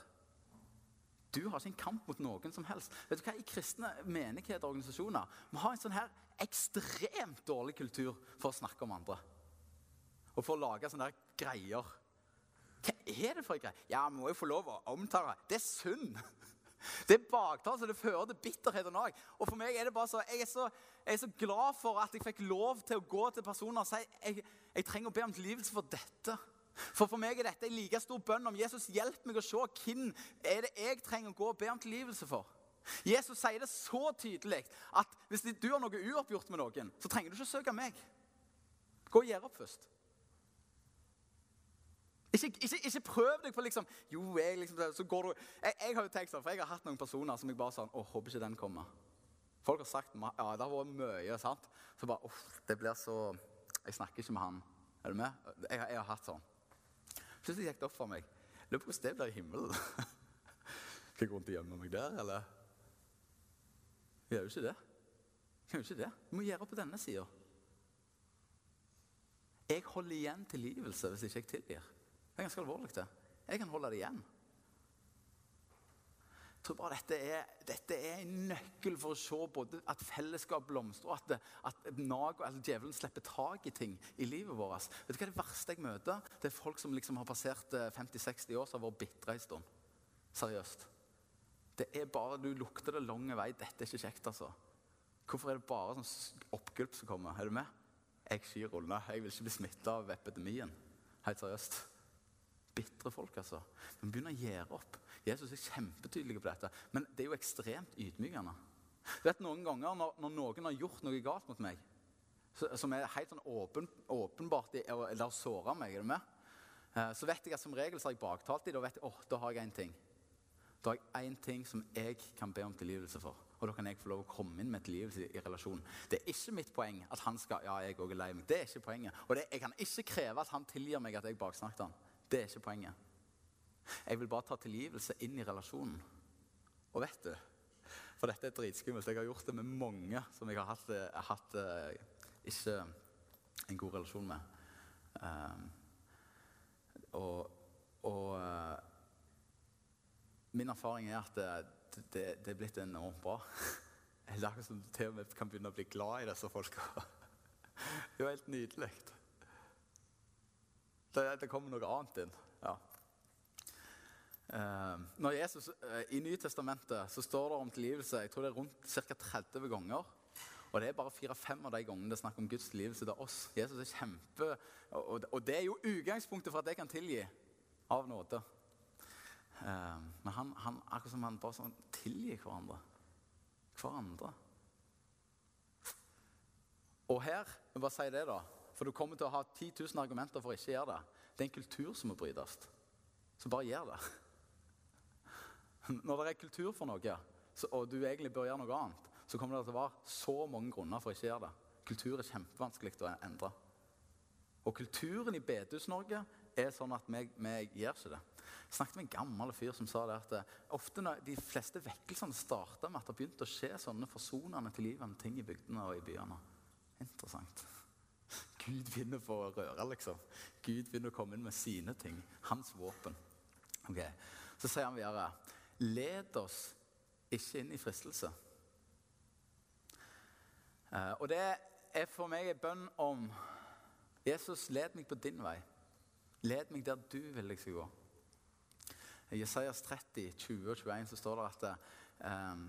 Du har ikke en kamp mot noen som helst. Vet du hva? I kristne menigheter og organisasjoner vi har en sånn her ekstremt dårlig kultur for å snakke om andre. Og for å lage sånn her greier. Hva er det for en greie? Ja, vi må jo få lov å omtale. Det er synd. (laughs) Det er baktale, så det fører til bitterhet og nag. Og for meg er det bare så jeg, er så jeg er så glad for at jeg fikk lov til å gå til personer og si jeg, jeg trenger å be om tilgivelse for dette. For for meg er dette en like stor bønn om Jesus hjelp meg å se hvem er det jeg trenger å gå og be om tilgivelse for. Jesus sier det så tydelig at hvis du har noe uoppgjort med noen, så trenger du ikke søke meg. Gå og gjør opp først. Ikke, ikke, ikke, prøv deg på liksom Jo, jeg liksom, så går du jeg, jeg, har jo tenkt sånn, for jeg har hatt noen personer som jeg bare sånn Å, håper ikke den kommer. Folk har sagt ja, det har vært mye. sant? Så bare Uff, det blir så Jeg snakker ikke med han. Er du med? Jeg, jeg har hatt sånn. Plutselig gikk det opp for meg. Lurer på hvordan det blir i himmelen. (laughs) Skal jeg gå rundt og gjemme meg der, eller? Jeg gjør jo ikke det. Jeg gjør jo ikke det. Du må gjøre på denne sida. Jeg holder igjen tilgivelse hvis ikke jeg tilgir. Det er ganske alvorlig. det. Jeg kan holde det igjen. Jeg tror bare dette er, dette er en nøkkel for å se både at fellesskap blomstrer, og at, at nag, eller djevelen slipper tak i ting i livet vårt. Vet du hva Det verste jeg møter, det er folk som liksom har passert 50-60 år, som har vært bitre en stund. Seriøst. Det er bare, Du lukter det lang vei. Dette er ikke kjekt, altså. Hvorfor er det bare sånn oppgulp som kommer? Er du med? Jeg skyr unna. Jeg vil ikke bli smitta av epidemien. Helt seriøst. Bitre folk, altså. Men begynner å gjøre opp. Jesus er kjempetydelig på dette, men det er jo ekstremt ydmykende. Du vet, Noen ganger når, når noen har gjort noe galt mot meg, så, som er helt sånn åpen, åpenbart eller har såra meg, er du med? Eh, så vet jeg at som regel så har jeg baktalt dem. Da vet jeg, oh, da har jeg én ting. Da har jeg én ting som jeg kan be om tilgivelse for. Og da kan jeg få lov å komme inn med tilgivelse i relasjonen. Det er ikke mitt poeng at han skal ja, jeg også er lei meg. Det er ikke poenget. Og det, jeg kan ikke kreve at han tilgir meg at jeg baksnakket han. Det er ikke poenget. Jeg vil bare ta tilgivelse inn i relasjonen. Og vet du For dette er dritskummelt. Jeg har gjort det med mange som jeg har hatt, hatt uh, ikke en god relasjon med. Um, og, og uh, min erfaring er at det, det, det er blitt enormt bra. (laughs) Det er akkurat som du til og med kan begynne å bli glad i disse folka. (laughs) Det er jo helt nydelig. Det, det kommer noe annet inn. Ja. Eh, når Jesus, eh, I Nytestamentet så står det om tilgivelse jeg tror det er rundt ca. 30 ganger. Og det er bare fire-fem av de gangene det er snakk om Guds tilgivelse til oss. Jesus er kjempe, og, det er jo utgangspunktet for at jeg kan tilgi av nåde. Eh, men han, han, akkurat som han bare sånn tilgir hverandre. Hverandre. Og her jeg bare si det da, For du kommer til å ha 10 000 argumenter for å ikke gjøre det. Det er en kultur som må brytes. Så bare gjør det. Når det er kultur for noe, og du egentlig bør gjøre noe annet, så kommer det til å være så mange grunner for å ikke gjøre det. Kultur er kjempevanskelig å endre. Og kulturen i Bedehus-Norge er sånn at vi, vi gjør ikke det. Jeg snakket med en gammel fyr som sa det at eh, ofte når de fleste vekkelsene starta med at det begynte å skje sånne forsonende til tilgivende ting i bygdene og i byene. Interessant. Gud begynner for å røre, liksom. Gud begynner å komme inn med sine ting. Hans våpen. Ok, Så sier han videre Led oss ikke inn i fristelse. Uh, og det er for meg en bønn om Jesus, led meg på din vei. Led meg der du vil jeg skal gå. I Jesajas 30, 20 og 21 så står det at um,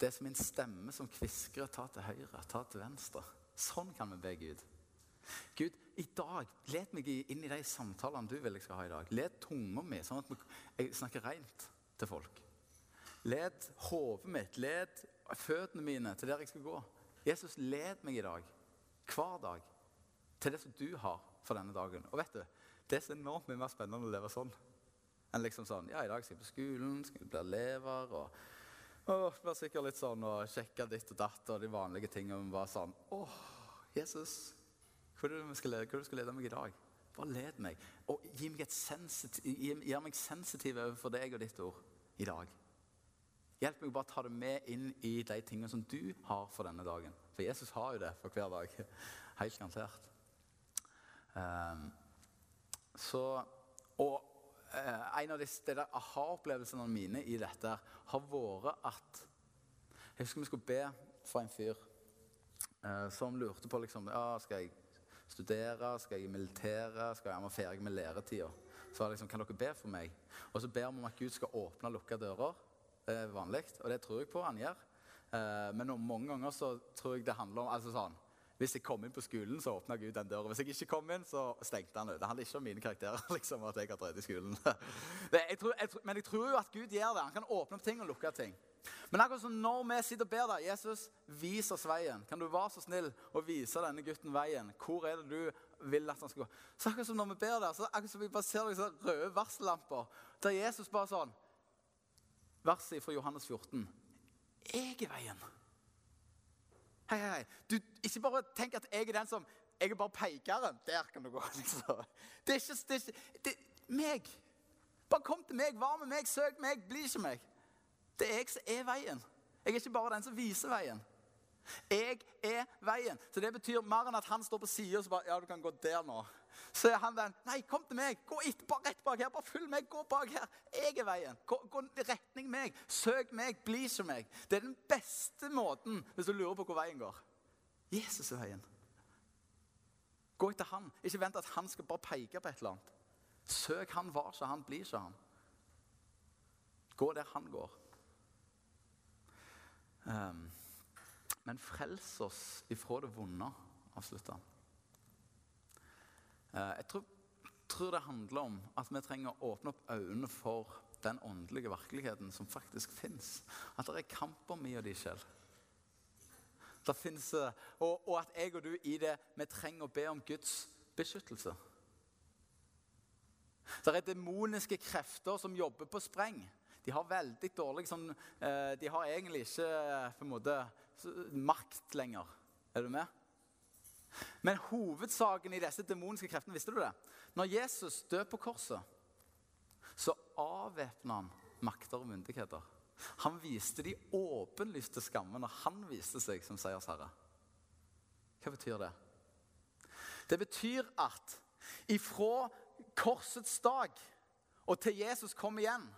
det er som en stemme som kviskrer 'ta til høyre, ta til venstre'. Sånn kan vi be Gud. Gud, i dag, let meg inn i de samtalene du vil jeg skal ha i dag. Let tunga mi, sånn at jeg snakker rent til folk. Led hodet mitt, led føttene mine til der jeg skal gå. Jesus, led meg i dag, hver dag, til det som du har for denne dagen. Og vet du, Det er så enormt mye mer spennende å leve sånn enn liksom sånn Ja, i dag skal jeg på skolen, skal jeg bli elever og og Blir sikkert litt sånn og sjekke ditt og datt og de vanlige tingene. Bare sånn Å, Jesus, hva er det du skal, hva skal lede meg i dag? Bare led meg. Og gi meg, gi, gjør meg sensitiv overfor deg og ditt ord i dag. Hjelp meg bare ta det med inn i de tingene som du har for denne dagen. For Jesus har jo det for hver dag. Helt garantert. Um, så, og uh, en av de, aha-opplevelsene mine i dette har vært at Jeg husker vi skulle be for en fyr eh, som lurte på liksom, ja, skal jeg studere, skal jeg militere, skal jeg være ferdig med læretida. Så liksom, kan dere be for meg? Og så ber vi om at Gud skal åpne og lukke dører. Det er vanlig, og det tror jeg på han gjør. Eh, men mange ganger så tror jeg det handler om altså sånn, Hvis jeg kom inn på skolen, så åpna Gud den døra. Hvis jeg ikke kom inn, så stengte han ut. Det handler ikke om mine karakterer. (laughs) liksom, at jeg har drevet i skolen. (laughs) Det, jeg tror, jeg, men jeg tror at Gud gjør det. Han kan åpne opp ting og lukke ting. Men akkurat som når vi sitter og ber deg, Jesus, vis oss veien. Kan du være så snill å vise denne gutten veien? Hvor er det du vil at han skal gå? Så akkurat som når vi ber der, så akkurat som vi bare ser liksom røde varsellamper, der Jesus bare sånn verset fra Johannes 14. Jeg er veien. Hei, hei. Du, ikke bare tenk at jeg er den som Jeg er bare pekeren. Der kan du gå. (laughs) liksom. Det er ikke, det er ikke det, meg. Bare kom til meg, vær med meg, søk meg, bli ikke meg. Det er jeg som er veien. Jeg er ikke bare den som viser veien. Jeg er veien. Så Det betyr mer enn at han står på sida og så bare Ja, du kan gå der nå. Så er han den. Nei, kom til meg. Gå et, bare rett bak her. Bare følg meg. Gå bak her. Jeg er veien. Gå, gå retning meg. Søk meg. Bli som meg. Det er den beste måten hvis du lurer på hvor veien går. Jesus er veien. Gå etter han. Ikke vent at han skal bare peke på et eller annet. Søk han, var ikke han, blir ikke han. Gå der han går. Um, men frels oss ifra det vonde, avslutter han. Eh, jeg tror, tror, det handler om at vi trenger å åpne opp øynene for den åndelige virkeligheten som faktisk fins. At det er kamper mi og de sjøl. Og, og at jeg og du i det vi trenger å be om Guds beskyttelse. Det er demoniske krefter som jobber på spreng. De har veldig dårlig sånn, eh, De har egentlig ikke på en måte makt lenger. Er du med? Men hovedsaken i disse demoniske kreftene, visste du det? Når Jesus døde på korset, så avvæpna han makter og myndigheter. Han viste de åpenlyste skammen, når han viste seg som seiersherre. Hva betyr det? Det betyr at ifra korsets dag og til Jesus kom igjen,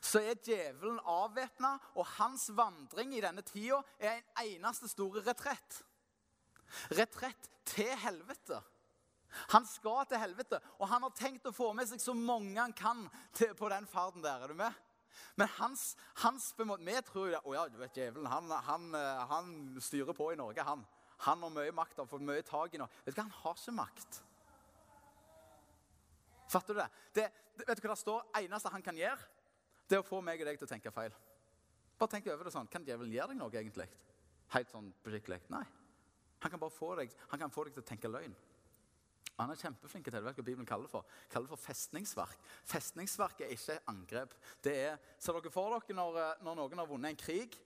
så er djevelen avvæpna, og hans vandring i denne tida er en eneste store retrett. Retrett til helvete. Han skal til helvete, og han har tenkt å få med seg så mange han kan til, på den ferden der. Er du med? Men hans, hans på en måte, Vi tror jo ja, du vet, djevelen han, han, han, styrer på i Norge. Han, han har mye makt og får mye tak i Norge. Vet du hva, Han har ikke makt. Fatter du det? det? Vet du hva det står? eneste han kan gjøre, det er å få meg og deg til å tenke feil. Bare tenk over det sånn. Kan djevelen gjøre deg noe, egentlig? Helt sånn beskikkelig? Nei. Han kan få deg, han kan få deg til å tenke løgn. Han er kjempeflink til det. Hva Bibelen kaller det for? Kaller det for festningsverk. Festningsverk er ikke angrep. Det er, Ser dere for dere når, eh, når noen har vunnet en krig?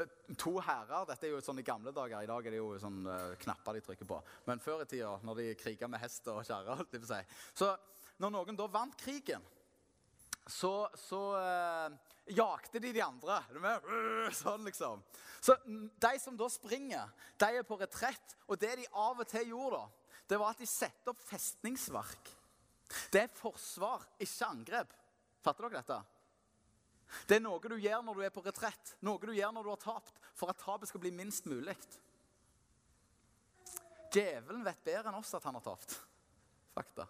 Eh, to hærer Dette er jo sånn i gamle dager. I dag er det jo sånn uh, knapper de trykker på. Men før i tida, når de kriga med hest og kjerre si. Så når noen da vant krigen, så, så uh, jakte de de andre. Sånn liksom. Så de som da springer, de er på retrett. Og det de av og til gjorde, da det var at de satte opp festningsverk. Det er forsvar, ikke angrep. Fatter dere dette? Det er noe du gjør når du er på retrett, noe du gjør når du har tapt, for at tapet skal bli minst mulig. Djevelen vet bedre enn oss at han har tapt. Fakta.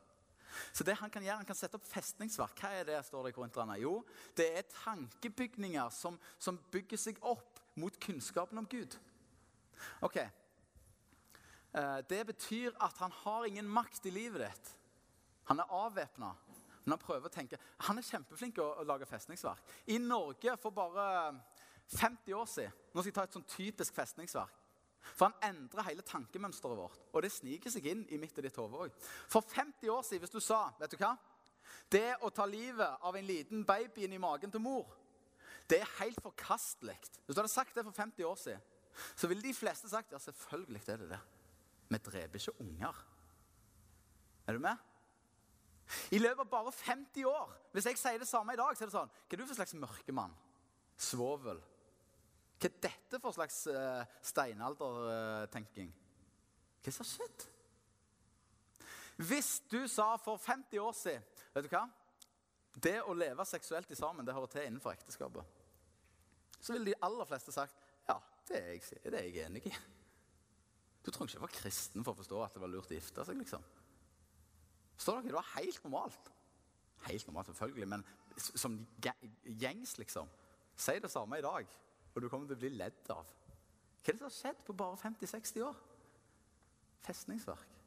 Så det Han kan gjøre, han kan sette opp festningsverk. Hva er det, står det i Korinterne? Jo, det er tankebygninger som, som bygger seg opp mot kunnskapen om Gud. Ok, Eh, det betyr at han har ingen makt i livet ditt. Han er avvæpna. Men han prøver å tenke. Han er kjempeflink til å lage festningsverk. I Norge for bare 50 år siden Nå skal jeg ta et sånn typisk festningsverk. For han endrer hele tankemønsteret vårt. Og det sniker seg inn i mitt og ditt hode òg. For 50 år siden, hvis du sa vet du hva? Det å ta livet av en liten baby inn i magen til mor, det er helt forkastelig. Hvis du hadde sagt det for 50 år siden, så ville de fleste sagt ja, selvfølgelig er det det. Vi dreper ikke unger. Er du med? I løpet av bare 50 år Hvis jeg sier det samme i dag, så er det sånn Hva er du for slags mørkemann? Svovel. Hva er dette for slags uh, steinaldertenking? Hva er det som har skjedd? Hvis du sa for 50 år siden Vet du hva? Det å leve seksuelt i sammen, det hører til innenfor ekteskapet. Så ville de aller fleste sagt ja, det er jeg, det er jeg enig i. Du trenger ikke være kristen for å forstå at det var lurt å gifte seg. liksom. Forstår dere? Det var helt normalt. Helt normalt, selvfølgelig, men som gjengs, liksom. Si det samme i dag, og du kommer til å bli ledd av. Hva er det som har skjedd på bare 50-60 år? Festningsverk.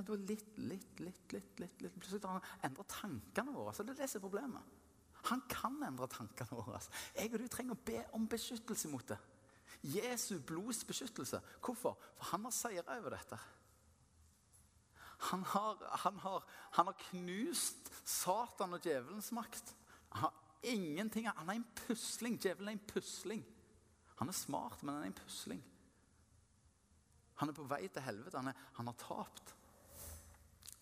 Det var litt, litt, litt, litt, litt, litt. Plutselig har han endra tankene våre. Så det er det som er problemet. Han kan endre tankene våre. Jeg og du trenger å be om beskyttelse mot det. Jesu blods beskyttelse. Hvorfor? For han har seira over dette. Han har, han, har, han har, knust Satan og djevelens makt. Han har ingenting, han er en pusling. Djevelen er en pusling. Han er smart, men han er en pusling. Han er på vei til helvete. Han, er, han har tapt.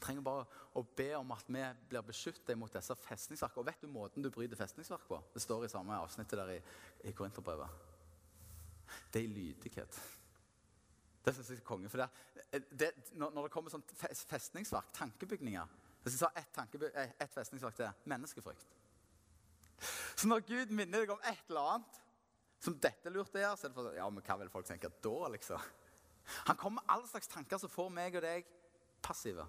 trenger bare å be om at vi blir beskyttet mot disse festningsverkene. Og vet du måten du bryter festningsverk på? Det står i samme avsnittet der i, i Korinterbrevet det er lydighet. Det syns jeg er konge. For det, det, når, det kommer sånn festningsverk, tankebygninger jeg sa ett, eh, ett festningsverk til menneskefrykt. Så når Gud minner deg om et eller annet som dette lurte jeg, så er det for, ja, men hva vil folk tenke da, liksom? Han kommer med alle slags tanker som får meg og deg passive.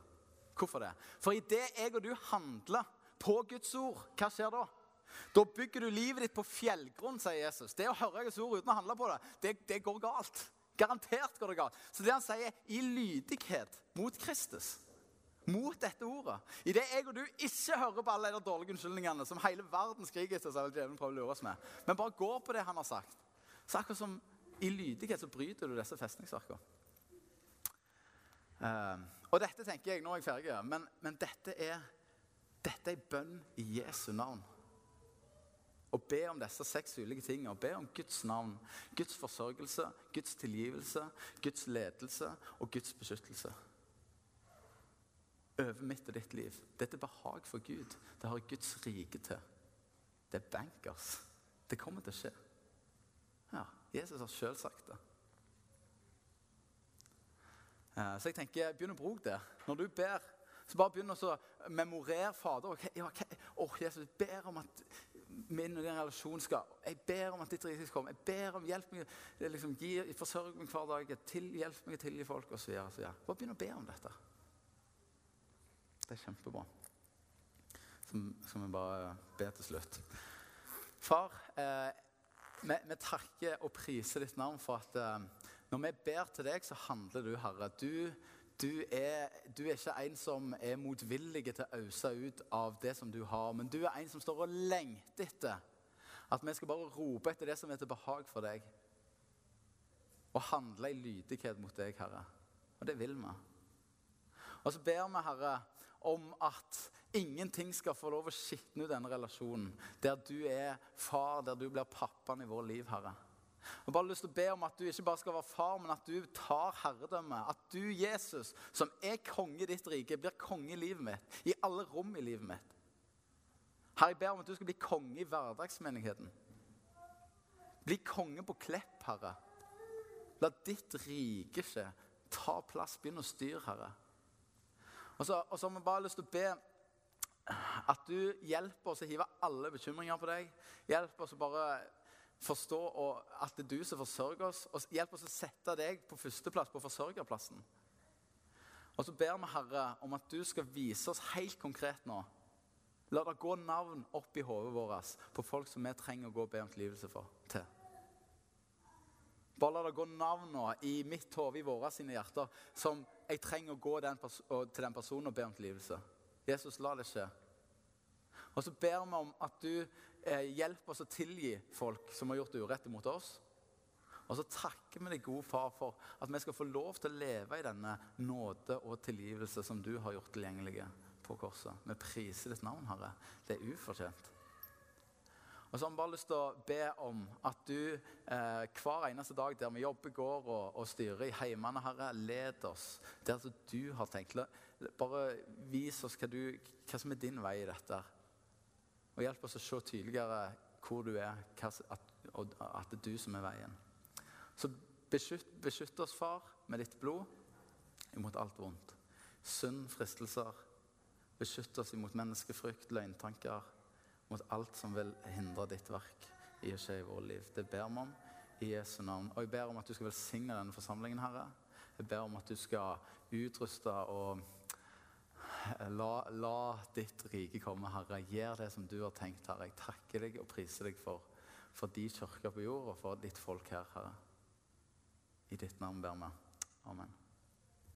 Hvorfor det? For idet jeg og du handler på Guds ord, hva skjer da? Da bygger du livet ditt på fjellgrunn, sier Jesus. Det å høre Guds ord uten å handle på det, det, det går galt. Garantert går det galt. Så det han sier, i lydighet mot Kristus, mot dette ordet Idet jeg og du ikke hører på alle de dårlige unnskyldningene som hele verden skriker etter, så vil djevelen prøve å lure oss med, men bare går på det han har sagt, så akkurat som i lydighet så bryter du disse festningsverkene. Uh, og dette tenker jeg, nå er jeg ferdig, men, men dette er dette er bønn i Jesu navn Å be om disse seks ulike tingene. Å Be om Guds navn, Guds forsørgelse, Guds tilgivelse, Guds ledelse og Guds beskyttelse. Over mitt og ditt liv. Dette er behag for Gud. Det har Guds rike til. Det er bankers. Det kommer til å skje. Ja, Jesus har sjøl sagt det. Så jeg tenker, begynn å bruke det. Når du ber Så bare begynn å memorere Fader. Okay, okay. Oh, Jesus, jeg ber om at min og din relasjon skal Jeg ber om at ditt rike skal komme. Jeg ber om hjelp meg, liksom, forsørg meg hver dag. Til, hjelp meg å tilgi folk osv. Bare begynn å be om dette. Det er kjempebra. Så skal vi bare be til slutt. Far, eh, vi, vi, takker og priser ditt navn for at eh, når vi ber til deg, så handler du, Herre. Du du er, du er, ikke en som er motvillig til å øse ut av det som du har, men du er en som står og lengter etter at vi skal bare rope etter det som er til behag for deg. Og handle i lydighet mot deg, Herre. Og det vil vi. Og så ber vi, Herre, om at ingenting skal få lov å skitne ut denne relasjonen. Der du er far, der du blir pappaen i vår liv, Herre. Jeg har bare lyst til å be om at du ikke bare skal være far, men at du tar herredømme. At du, Jesus, som er konge i ditt rike, blir konge i livet mitt. I alle rom i livet mitt. Herre, jeg ber om at du skal bli konge i hverdagsmenigheten. Bli konge på Klepp, Herre. La ditt rike skje. Ta plass, begynn å styre, Herre. Og så, og så har vi bare lyst til å be at du hjelper oss å hive alle bekymringer på deg. Hjelp oss å bare forstå at det er du som forsørger oss. Og hjelp oss å sette deg på førsteplass på forsørgerplassen. Og så ber vi, Herre, om at du skal vise oss helt konkret nå. La det gå navn opp i hodet vårt på folk som vi trenger å gå og be om tilgivelse for. til. Bare la det gå navn nå i mitt hode, i våre sine hjerter, som jeg trenger å gå den til den personen og be om tilgivelse. Jesus, la det skje. Og så ber vi om at du eh, hjelper oss å tilgi folk som har gjort urett mot oss. Og så takker vi deg, gode far, for at vi skal få lov til å leve i denne nåde og tilgivelse som du har gjort tilgjengelige på korset. Vi priser ditt navn, Herre. Det er ufortjent. Og så har vi bare lyst til å be om at du eh, hver eneste dag der vi jobber, går og, og styrer i heimene, Herre, led oss der som du har tenkt. Bare vis oss hva, du, hva som er din vei i dette. Og hjelp oss å se tydeligere hvor du er, at, og at det er du som er veien. Så beskytt, beskytt oss, far, med ditt blod imot alt vondt. Synd, fristelser. Beskytt oss imot menneskefrykt, løgntanker, mot alt som vil hindre ditt verk i å skje i vårt liv. Det ber vi om i Jesu navn. Og jeg ber om at du skal velsigne denne forsamlingen, Herre. Jeg ber om at du skal utruste og La, la, ditt rike komme, Herre. Gjør det som du har tenkt, Herre. Jeg takker deg og priser deg for, for de kirker på jord og for ditt folk her, Herre. I ditt navn ber vi. Amen.